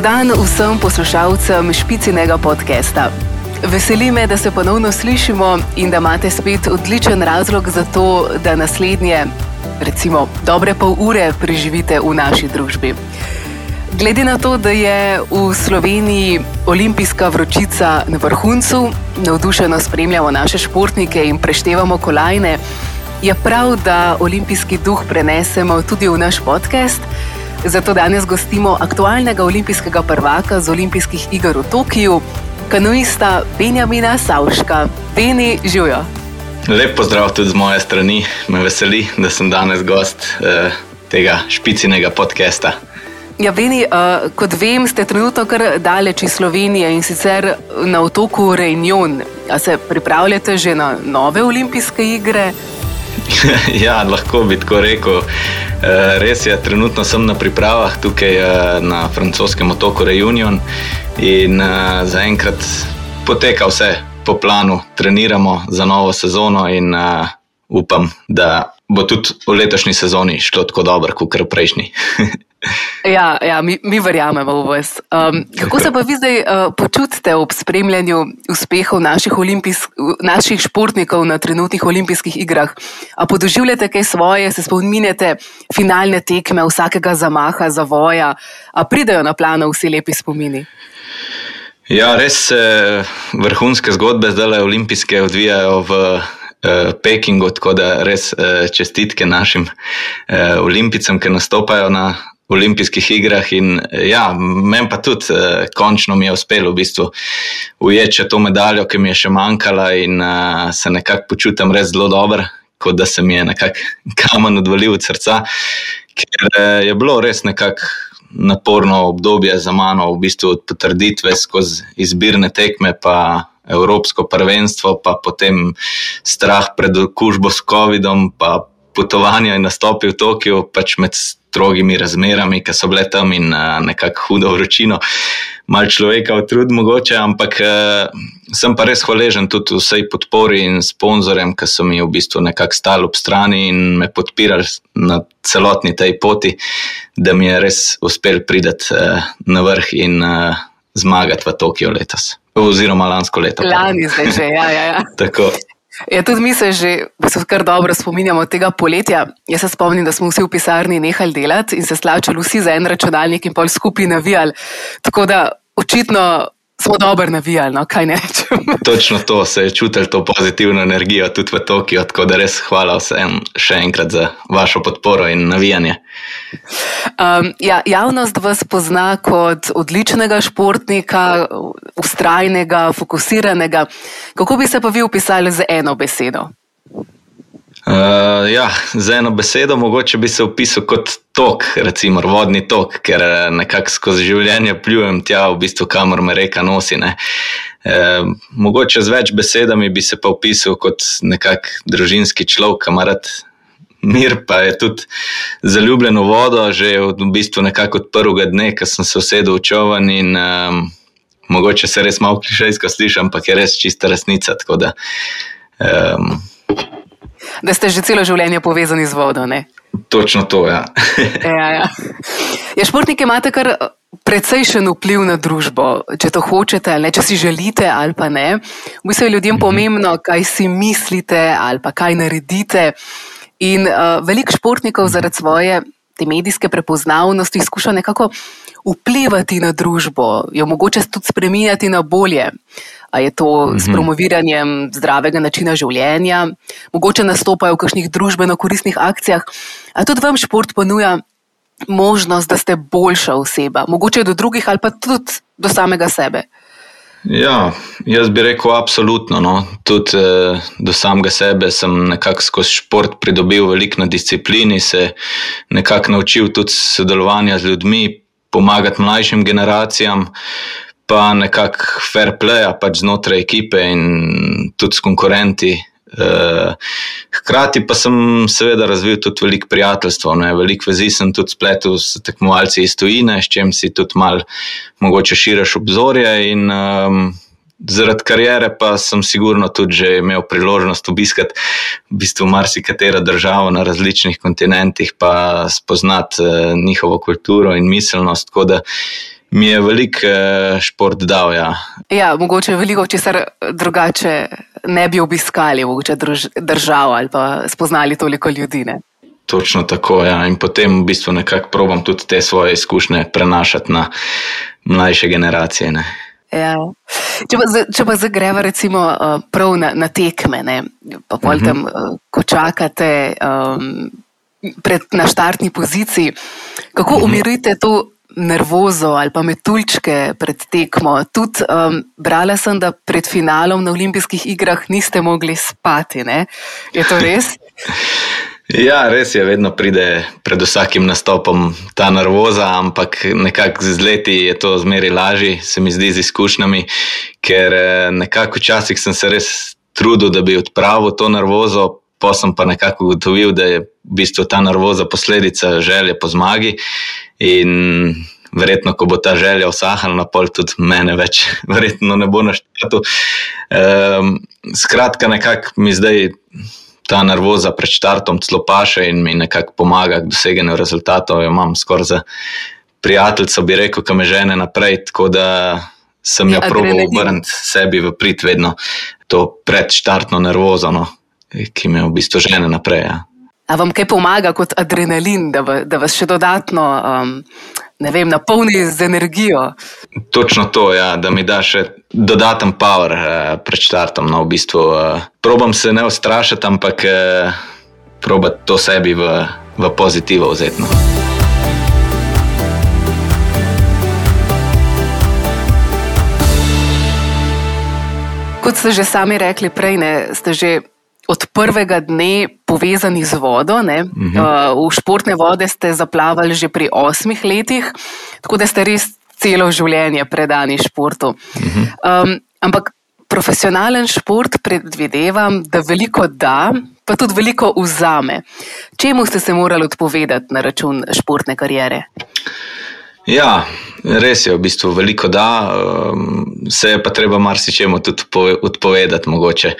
Dan vsem poslušalcem špicinega podcasta. Veseli me, da se ponovno slišimo in da imate spet odličen razlog za to, da naslednje, recimo, dobre pol ure preživite v naši družbi. Glede na to, da je v Sloveniji olimpijska vročica na vrhuncu, navdušeno spremljamo naše športnike in preštevamo kolajne, je prav, da olimpijski duh prenesemo tudi v naš podcast. Zato danes gostimo aktualnega olimpijskega prvaka z olimpijskih iger v Tokiu, kanuista Benjamina Savška. Beni, živijo. Lep pozdrav tudi z moje strani. Me veseli, da sem danes gost eh, tega špicinega podcasta. Ja, Beni, uh, kot vem, ste trenutno kar daleč iz Slovenije in sicer na otoku Reunion. A se pripravljate že na nove olimpijske igre? ja, lahko bi tako rekel. Eh, res je, trenutno sem na pripravah tukaj eh, na francoskem otoku Reunion in eh, zaenkrat poteka vse po planu, treniramo za novo sezono in upam, da bo tudi v letošnji sezoni šlo tako dobro, kot v prejšnji. Ja, ja mi, mi verjamemo v vas. Um, kako se pa vi zdaj uh, počutite ob spremljanju uspehov naših, naših športnikov na trenutnih olimpijskih igrah? A podoživljate kaj svoje, se spominjate finalne tekme, vsakega zamaha, zavoja, a pridejo na plano vsi lepi spomini? Ja, res se vrhunske zgodbe zdaj le olimpijske odvijajo v. Uh, Pekingu, tako da res uh, čestitke našim uh, olimpicem, ki nastopajo na olimpijskih igrah. In ja, meni pa tudi, uh, končno mi je uspelo v bistvu ujeti to medaljo, ki mi je še manjkala, in uh, se nekako počutim res zelo dobro, kot da se mi je nekako kamen odvalil od srca, ker uh, je bilo res nekako. Naporno obdobje za mano, v bistvu od potrditve skozi izbirne tekme, pa Evropsko prvenstvo, pa potem strah pred okužbo s COVID-om, pa potovanja in nastopi v Tokiu, pač med strogimi razmerami, ki so bile tam in uh, nekako hudo vročino, malo človeka utrud, mogoče, ampak uh, sem pa res hvaležen tudi vsej podpori in sponzorjem, ki so mi v bistvu nekako stali ob strani in me podpirali na celotni tej poti, da mi je res uspel priti uh, na vrh in uh, zmagati v Tokiu letos. Oziroma lansko leto. Lani zdaj že, ja, ja. ja. Tako. Ja, tudi mi se že kar dobro spominjamo tega poletja. Jaz se spomnim, da smo vsi v pisarni nehali delati in se slačali vsi za en računalnik in pol skupaj navijali. Tako da očitno smo dobro navijali, no, kaj ne rečem. Točno to se je čutilo, to pozitivno energijo tudi v Tokiu. Tako da res hvala vsem še enkrat za vašo podporo in navijanje. Um, ja, javnost vas pozna kot odličnega športnika, ustrajnega, fokusiranega. Kako bi se pa vi opisali z eno besedo? Uh, ja, z eno besedo, mogoče bi se opisal kot tok, recimo vodni tok, ker eh, nekako skozi življenje pljujem tja, v bistvu kamor me reka nosi. Uh, mogoče z več besedami bi se pa opisal kot nekak družinski človek, kamarat. Mir pa je tudi zaljubljen v vodo, že od, v bistvu nekako od prvega dne, ko sem se usedel v čovn. In um, mogoče se res malo klišejsko slišim, ampak je res čista resnica. Da, um, da ste že celo življenje povezani z vodo. Ne? Točno to, ja. ja, ja. ja športniki imate kar precejšen vpliv na družbo, če to hočete, ne, če si želite ali pa ne. V bistvu je ljudem mhm. pomembno, kaj si mislite ali pa kaj naredite. In uh, veliko športnikov zaradi svoje te medijske prepoznavnosti skuša nekako vplivati na družbo, jo mogoče tudi spremenjati na bolje. A je to mm -hmm. s mhm. promoviranjem zdravega načina življenja, mogoče nastopajo v kakšnih družbeno koristnih akcijah, a tudi vam šport ponuja možnost, da ste boljša oseba, mogoče do drugih ali pa tudi do samega sebe. Ja, jaz bi rekel, absolutno. No. Tudi eh, do samega sebe sem nekako skozi šport pridobil veliko na disciplini, se nekako naučil tudi sodelovanja z ljudmi, pomagati mlajšim generacijam, pa nekako fair play, pač znotraj ekipe in tudi s konkurenti. Uh, hkrati pa sem seveda razvil tudi veliko prijateljstva, veliko vezi sem tudi spletel s tekmovalci iz tujine, s čim si tudi malo mogoče širiš obzorje. In, um, zaradi karijere pa sem sigurno tudi že imel priložnost obiskati v bistvu marsikatero državo na različnih kontinentih, pa spoznati uh, njihovo kulturo in miselnost. Tako da mi je veliko uh, šport dal. Ja. ja, mogoče veliko česar drugače ne bi obiskali, mogoče druž, državo ali pa spoznali toliko ljudi. Ne? Točno tako. Ja. In potem v bistvu nekako probam tudi te svoje izkušnje prenašati na mlajše generacije. Ja. Če pa, če pa zdaj greva recimo uh, prav na, na tekme, ne? pa pol uh -huh. tam, uh, ko čakate um, pred, na štartni poziciji, kako mhm. -huh. umirite to nervozo ali pa metuljčke pred tekmo? Tudi um, brala sem, da pred finalom na olimpijskih igrah niste mogli spati. Ne? Je to res? Ja, res je, vedno pride pred vsakim nastopom ta nervoza, ampak nekako z leti je to zmeri lažje, se mi zdi z izkušnjami, ker eh, nekako včasih sem se res trudil, da bi odpravil to nervozo, pa sem pa nekako ugotovil, da je v bistvu ta nervoza posledica želje po zmagi. In verjetno, ko bo ta želja usahnila, pol tudi mene več, verjetno ne bo naštel. Um, skratka, nekako mi zdaj ta nervoza pred štartom celo paše in mi nekako pomaga k doseganju rezultatov. Jo imam skoraj za prijateljico, bi rekel, ki me žene naprej. Tako da sem jo proval obrniti sebi v prid, vedno to predštartno nervozo, no, ki me v bistvu žene naprej. Ja. A vam kaj pomaga kot adrenalin, da, v, da vas še dodatno um, vem, napolni z energijo? Točno to, ja, da mi da še dodaten power uh, pred štartom. No, v bistvu, uh, probam se ne ustrašiti, ampak uh, probati to sebi v, v pozitivo vzeti. No. Kot ste že sami rekli, prej ne, ste že od prvega dne povezani z vodo. Uh -huh. uh, v športne vode ste zaplavali že pri osmih letih, tako da ste res celo življenje predani športu. Uh -huh. um, ampak profesionalen šport predvidevam, da veliko da, pa tudi veliko vzame. Čemu ste se morali odpovedati na račun športne karijere? Ja, res je, v bistvu veliko da, se je pa treba marsičemu tudi odpovedati, mogoče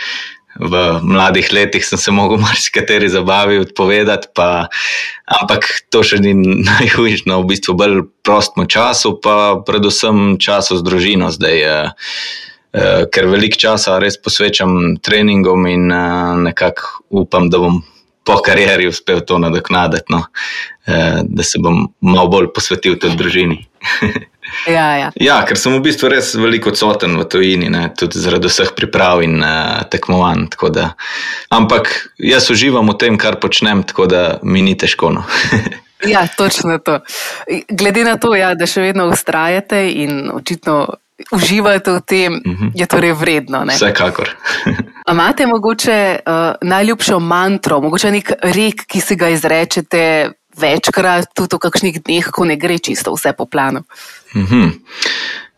v mladih letih sem se mogel marsikateri zabavi odpovedati, pa, ampak to še ni najhujše, no, v bistvu bolj prostemu času, pa predvsem času z družino zdaj. Eh, eh, ker veliko časa res posvečam treningom in eh, nekako upam, da bom po karieri uspel to nadoknaditi, no, da se bom malo bolj posvetil tudi družini. Ja, ja. ja, ker sem v bistvu res veliko odsoten v tujini, ne, tudi zaradi vseh priprav in uh, tekmovanj. Ampak jaz uživam v tem, kar počnem, tako da mi ni težko. No. ja, točno to. Glede na to, ja, da še vedno ustrajate in očitno uživate v tem, uh mhm. -huh. je torej vredno. Ne? Vsekakor. Imate mogoče uh, najljubšo mantro, mogoče nek rek, ki si ga izrečete večkrat, tudi v kakšnih dneh, ko ne gre čisto vse po planu. Mm -hmm.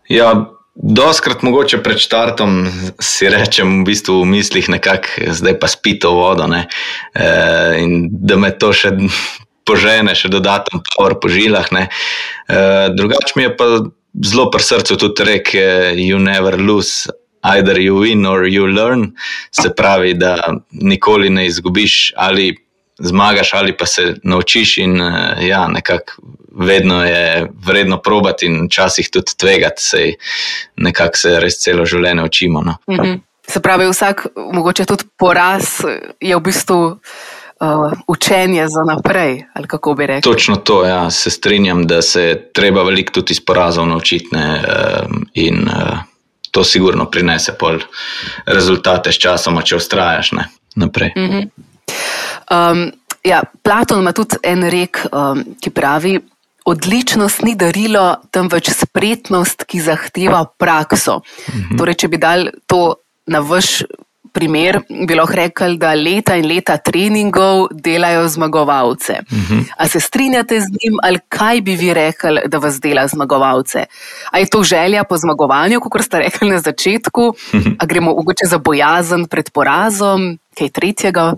Ja, doskrat mogoče pred štartom si rečem, v bistvu v mislih nekako, zdaj pa spito vodo. E, in da me to še požene, še dodaten por po žilah. E, drugač mi je pa zelo pri srcu tudi rek, you never lose. Either you win or you learn, se pravi, da nikoli ne izgubiš ali zmagaš ali pa se naučiš, in uh, ja, nekako vedno je vredno probati in včasih tudi tvegati, sej nekako se res celo življenje učimo. No. Mm -hmm. Se pravi, vsak, mogoče tudi poraz, je v bistvu. Uh, učenje za naprej, ali kako bi rekel. Točno to, ja, se strinjam, da se treba veliko tudi iz porazov naučiti, ne, um, in uh, to sigurno prinese pol rezultate s časom, če ustrajaš ne, naprej. Mm -hmm. Um, ja, Platon ima tudi en rek, um, ki pravi: Odličnost ni darilo, temveč spretnost, ki zahteva prakso. Mhm. Torej, če bi dal to na vaš primer, bi lahko rekel, da leta in leta treningov delajo zmagovalce. Mhm. A se strinjate z njim, ali kaj bi vi rekli, da vas dela zmagovalce? A je to želja po zmagovanju, kot ste rekli na začetku, mhm. a gremo mogoče za bojazen pred porazom, kaj tretjega?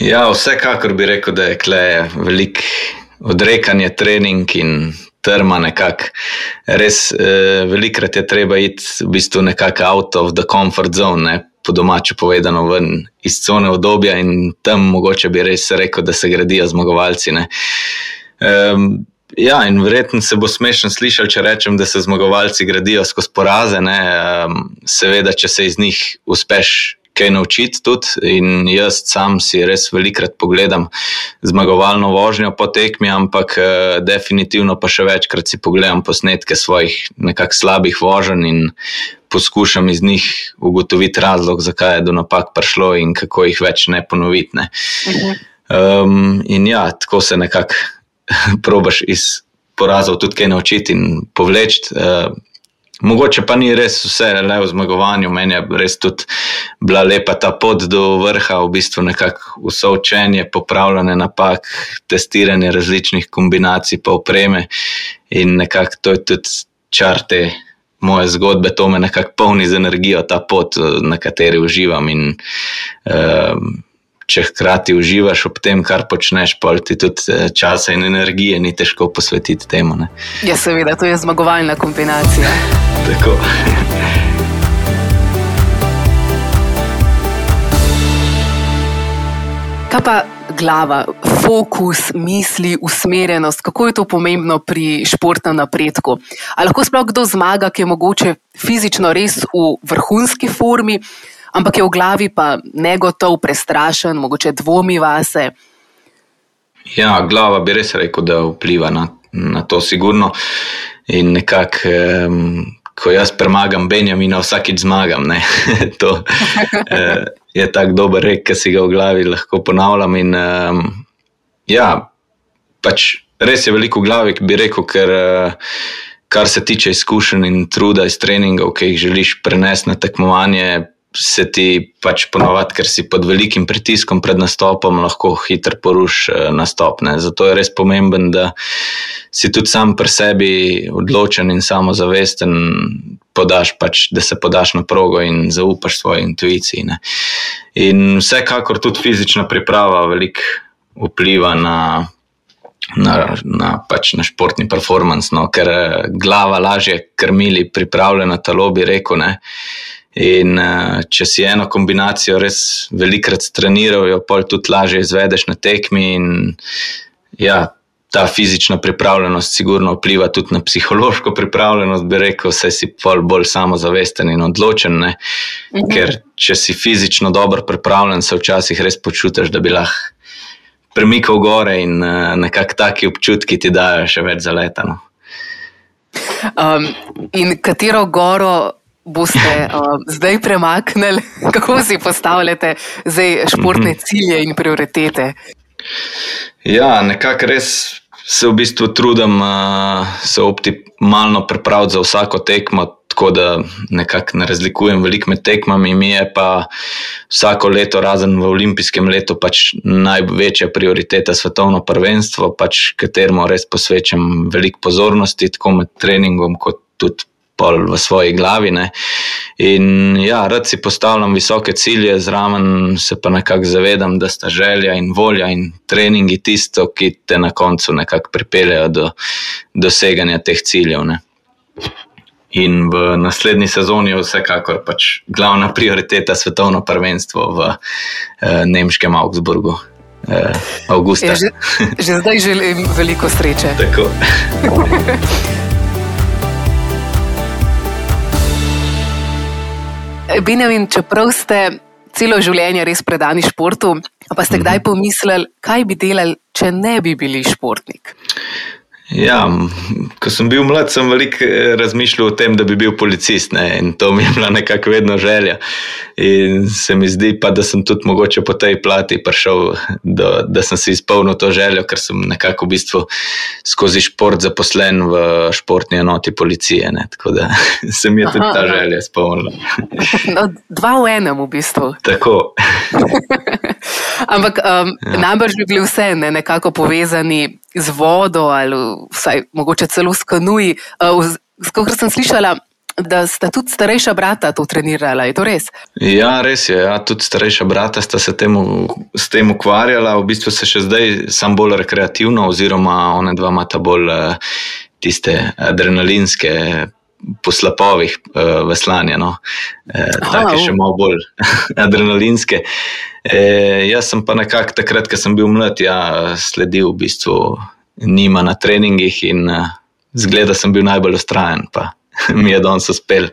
Ja, vsekakor bi rekel, da je kle velik odrekanje, trening in trma nekako. Res eh, velikrat je treba iti v bistvu nekako out of the comfort zone, ne? Po domaču povedano, ven iz cone obdobja in tam mogoče bi res rekel, da se gradijo zmagovalci. Um, Ja, in verjetno se bo smešno slišati, če rečem, da se zmagovalci gradijo skozi poraze. Ne? Seveda, če se iz njih uspeš kaj naučiti tudi. In jaz sam si res velikrat pogledam zmagovalno vožnjo po tekmi, ampak definitivno pa še večkrat si pogledam posnetke svojih nekakšnih slabih voženj in poskušam iz njih ugotoviti razlog, zakaj je do napak prišlo in kako jih več ne ponoviti. Ne? Um, in ja, tako se nekako probaš iz porazov tudi kaj naučiti in povleči. Uh, mogoče pa ni res vse le v zmagovanju, meni je res tudi bila lepa ta pot do vrha, v bistvu nekako vse učenje, popravljanje napak, testiranje različnih kombinacij, pa opreme in nekako to je tudi čar te. Moje zgodbe, to me nekako polni z energijo, ta pot, na kateri uživam. In, um, če hkrati uživaš ob tem, kar počneš, pa ti tudi eh, časa in energije ni težko posvetiti temu. Ne. Ja, seveda, to je zmagovalna kombinacija. Tako. Kaj pa glava, fokus, misli, usmerjenost, kako je to pomembno pri športnem napredku? Ali lahko sploh kdo zmaga, ki je mogoče fizično res v vrhunski formi, ampak je v glavi pa negotov, prestrašen, mogoče dvomi vase. Ja, glava bi res rekel, da vpliva na, na to, sigurno. In nekako, um, ko jaz premagam Benjamina, vsakič zmagam. to uh, je tako dober rek, ki si ga v glavi lahko ponavljam. In, um, ja, pač res je veliko v glavi, bi rekel, ker. Uh, Kar se tiče izkušenj in truda iz treningov, ki jih želiš prenesti na tekmovanje, se ti pač ponovadi, ker si pod velikim pritiskom pred nastopom, lahko hitro poruši eh, nastop. Ne. Zato je res pomemben, da si tudi sam pri sebi odločen in samozavesten, podaš pač, da se podaš na progo in zaupaš svoji intuiciji. Ne. In vsekakor tudi fizična priprava veliko vpliva na. Na, na, pač na športni performance, no, ker eh, glava lažje krmili, pripravljena telo, bi rekel. Ne. In uh, če si eno kombinacijo res velikrat treniral, jo pa tudi lažje izvedeš na tekmi. In, ja, ta fizična pripravljenost, sigurno vpliva tudi na psihološko pripravljenost, bi rekel, saj si bolj samozavesten in odločen. Mhm. Ker če si fizično dobro pripravljen, se včasih res počutiš, da bi lahko premikal gore in uh, nekako taki občutki ti dajo še več zaletano. Um, in katero goro boste uh, zdaj premaknili, kako si postavljate zdaj športne mhm. cilje in prioritete? Ja, nekako res se v bistvu trudim uh, se optimalno pripraviti za vsako tekmo, tako da nekako ne razlikujem veliko med tekmami. Mi je pa vsako leto, razen v olimpijskem letu, pač največja prioriteta svetovno prvenstvo, pač kateremu res posvečam veliko pozornosti, tako med treningom, kot tudi pol v svoji glavi. Ne. In ja, rad si postavljam visoke cilje, zraven se pa nekako zavedam, da sta želja in volja in treningi tisto, ki te na koncu nekako pripeljejo do doseganja teh ciljev. Ne. In v naslednji sezoni je vsekakor pač glavna prioriteta svetovno prvenstvo v eh, nemškem Augsburgu. Eh, ja, že, že zdaj želim veliko sreče. Benjamin, čeprav ste celo življenje res predani športu, pa ste kdaj mhm. pomislili, kaj bi delali, če ne bi bili športnik? Ja, ko sem bil mlad, sem veliko eh, razmišljal o tem, da bi bil policist. Ne? In to mi je bila nekako vedno želja. In se mi zdi, pa, da sem tudi mogoče po tej plati prišel, do, da sem si izpolnil to željo, ker sem nekako v bistvu skozi šport zaposlen v športni enoti policije. Ne? Tako da se mi je tudi ta želja izpolnila. No, dva v enem, v bistvu. Tako. Ampak um, ja. najbrž bi bili vse ne, nekako povezani z vodo ali vsaj mogoče celo s kanuji. Uh, Skoro sem slišala, da sta tudi starejša brata to trenirala. Je to res? Ja, res je. Ja, tudi starejša brata sta se temu, s tem ukvarjala. V bistvu se še zdaj sam bolj rekreativno, oziroma ona dva imata bolj uh, tiste adrenalinske. Po slapovih uh, veslanja, no. e, tako je še malo bolj adrenalinske. E, jaz sem pa nekako takrat, ko sem bil mlad, ja, sledil v bistvu njima na treningih in uh, zgleda, da sem bil najbolj ustrajen, pa mi je danes uspel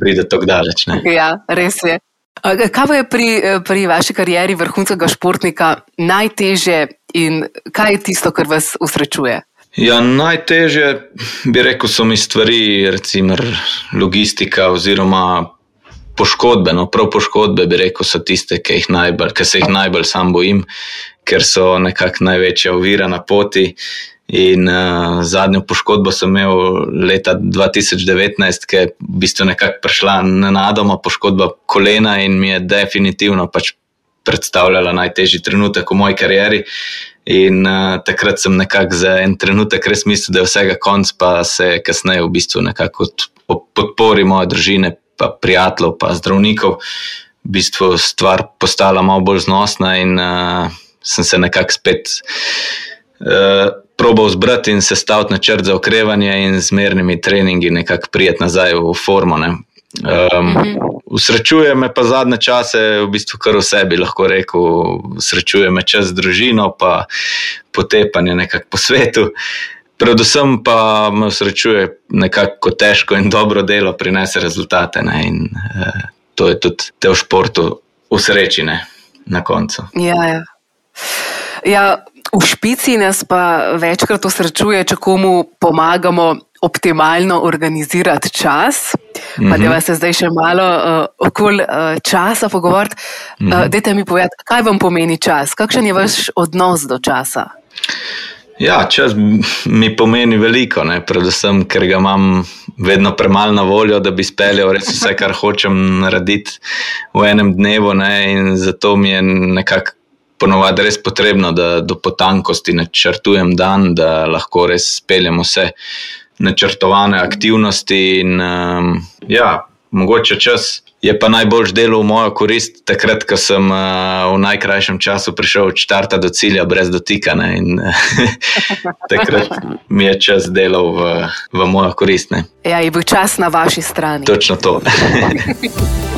priti tako daleč. Ne. Ja, res je. Kaj je pri, pri vaši karieri vrhunskega športnika najtežje in kaj je tisto, kar vas usrečuje? Ja, najtežje bi rekel, so mi stvari, recimo logistika oziroma poškodbe. No, prav poškodbe bi rekel, so tiste, ki, jih najbolj, ki se jih najbolj sam bojim, ker so nekako največja ovira na poti. In uh, zadnjo poškodbo sem imel leta 2019, ki je v bistvu nekako prišla na nadoma, poškodba kolena in mi je definitivno pač predstavljala najtežji trenutek v moji karieri. In uh, takrat sem nekako za en trenutek res mislil, da je vsega konc, pa se je kasneje v bistvu nekako ob podpori moje družine, pa prijateljev, pa zdravnikov, v bistvu stvar postala malo bolj znosna in uh, sem se nekako spet. Uh, probal zbrati in sestaviti načrt za okrevanje, in z mernimi treningi nekako prijeti nazaj v formo. Um, Usrečuje me pa zadnje čase, v bistvu kar vse bi lahko rekel, srečuje me čas z družino, pa potepanje nekako po svetu. Predvsem pa me srečuje nekako težko in dobro delo, prinese rezultate. Ne? In uh, to je tudi te v športu, usrečine na koncu. Ja, ja. ja, V špici nas pa večkrat osrečuje, če komu pomagamo optimalno organizirati čas. Mm -hmm. Da se zdaj še malo uh, okoli uh, časa pogovoriti. Uh, mm -hmm. Dajte mi povedati, kaj vam pomeni čas, kakšen je vaš odnos do časa? Ja, čas mi pomeni veliko, ne? predvsem, ker ga imam vedno premalo na voljo, da bi speljal res vse, kar hočem narediti v enem dnevu. Ne? In zato mi je nekako ponovadi res potrebno, da do potankosti načrtujem dan, da lahko res speljem vse načrtovane aktivnosti. In, um, ja, mogoče čas je pa najboljš delo v mojo korist, takrat, ko sem uh, v najkrajšem času prišel od štarta do cilja, brez dotika. Ne, in, takrat mi je čas delal v, v mojo korist. Ne. Ja, je bil čas na vaši strani. Točno to.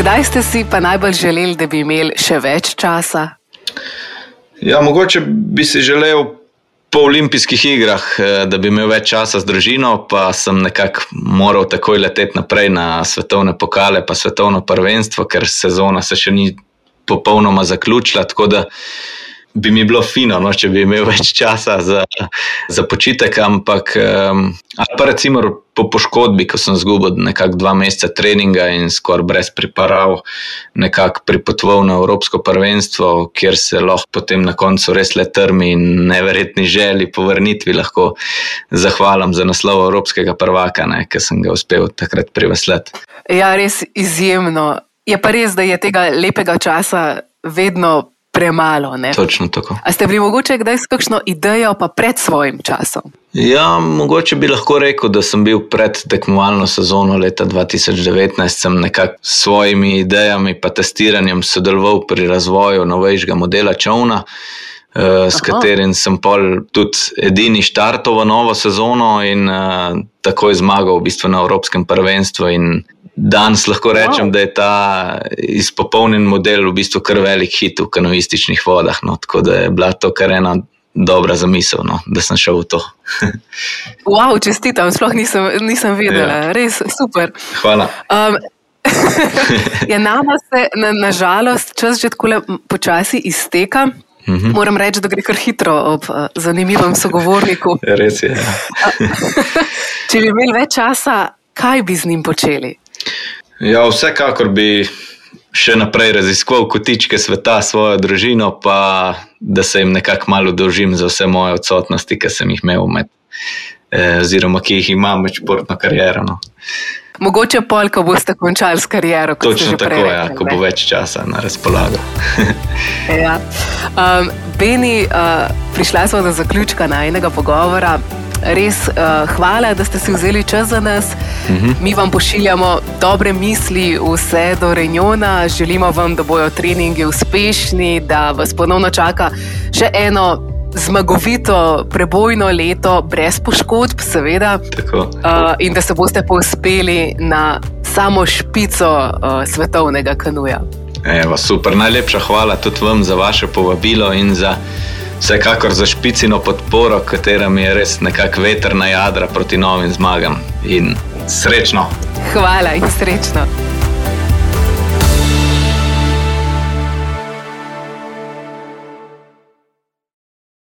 Kdaj ste si pa najbolj želeli, da bi imeli še več časa? Ja, mogoče bi si želel po olimpijskih igrah, eh, da bi imel več časa z družino, pa sem nekako moral takoj leteti naprej na svetovne pokale, pa svetovno prvenstvo, ker sezona se še ni popolnoma zaključila. Tako da bi mi bilo fino, no, če bi imel več časa za, za počitek. Ampak, um, pa recimo po poškodbi, ko sem izgubil nekako dva meseca treninga in skoraj brez priprav, nekako pripotoval na Evropsko prvenstvo, kjer se lahko potem na koncu res le trmi in neverjetni želji po vrnitvi lahko zahvalim za naslov Evropskega prvaka, ki sem ga uspel takrat privesleti. Ja, res izjemno. Je pa res, da je tega lepega časa vedno premalo. Ne? Točno tako. A ste bili mogoče kdaj s kakšno idejo, pa pred svojim časom? Ja, mogoče bi lahko rekel, da sem bil pred tekmovalno sezono leta 2019, sem nekako s svojimi idejami in testiranjem sodeloval pri razvoju novejšega modela čovna. Uh, s Aha. katerim sem tudi edini štartov v novo sezono in uh, takoj zmagal v bistvu na Evropskem prvenstvu. Danes lahko rečem, wow. da je ta izpopolnjen model v bistvu kar velik hit v kanoističnih vodah. No, tako da je bila to kar ena dobra zamisel, no, da sem šel v to. wow, čestitam, sploh nisem, nisem videla, ja. res super. Hvala. Um, ja, nama se nažalost na čas že tako počasi izteka. Mm -hmm. Moram reči, da gre kar hitro ob uh, zanimivem sogovorniku. Res je. Ja. Če bi imeli več časa, kaj bi z njim počeli? Ja, vsekakor bi še naprej raziskoval kotičke sveta svojo družino, pa da se jim nekako malo dolžim za vse moje odsotnosti, ki sem jih imel med, eh, oziroma ki jih imam med športno kariero. No. Mogoče pol, ko boste končali s kariero. Točno tako, ja, ko bo več časa na razpolago. ja. um, Beni, uh, prišla smo do zaključka najnega pogovora. Res uh, hvala, da ste si vzeli čas za nas. Uh mhm. -huh. Mi vam pošiljamo dobre misli, vse do Renjona. Želimo vam, da bodo treningi uspešni, da vas ponovno čaka še eno zmagovito prebojno leto, brez poškodb, seveda. Uh, in da se boste povzpeli na samo špico uh, svetovnega kanuja. Evo, super, najlepša hvala tudi vam za vaše povabilo in za vsekakor za špicino podporo, katera mi je res nekako veter na jadra proti novim zmagam. In srečno! Hvala in srečno!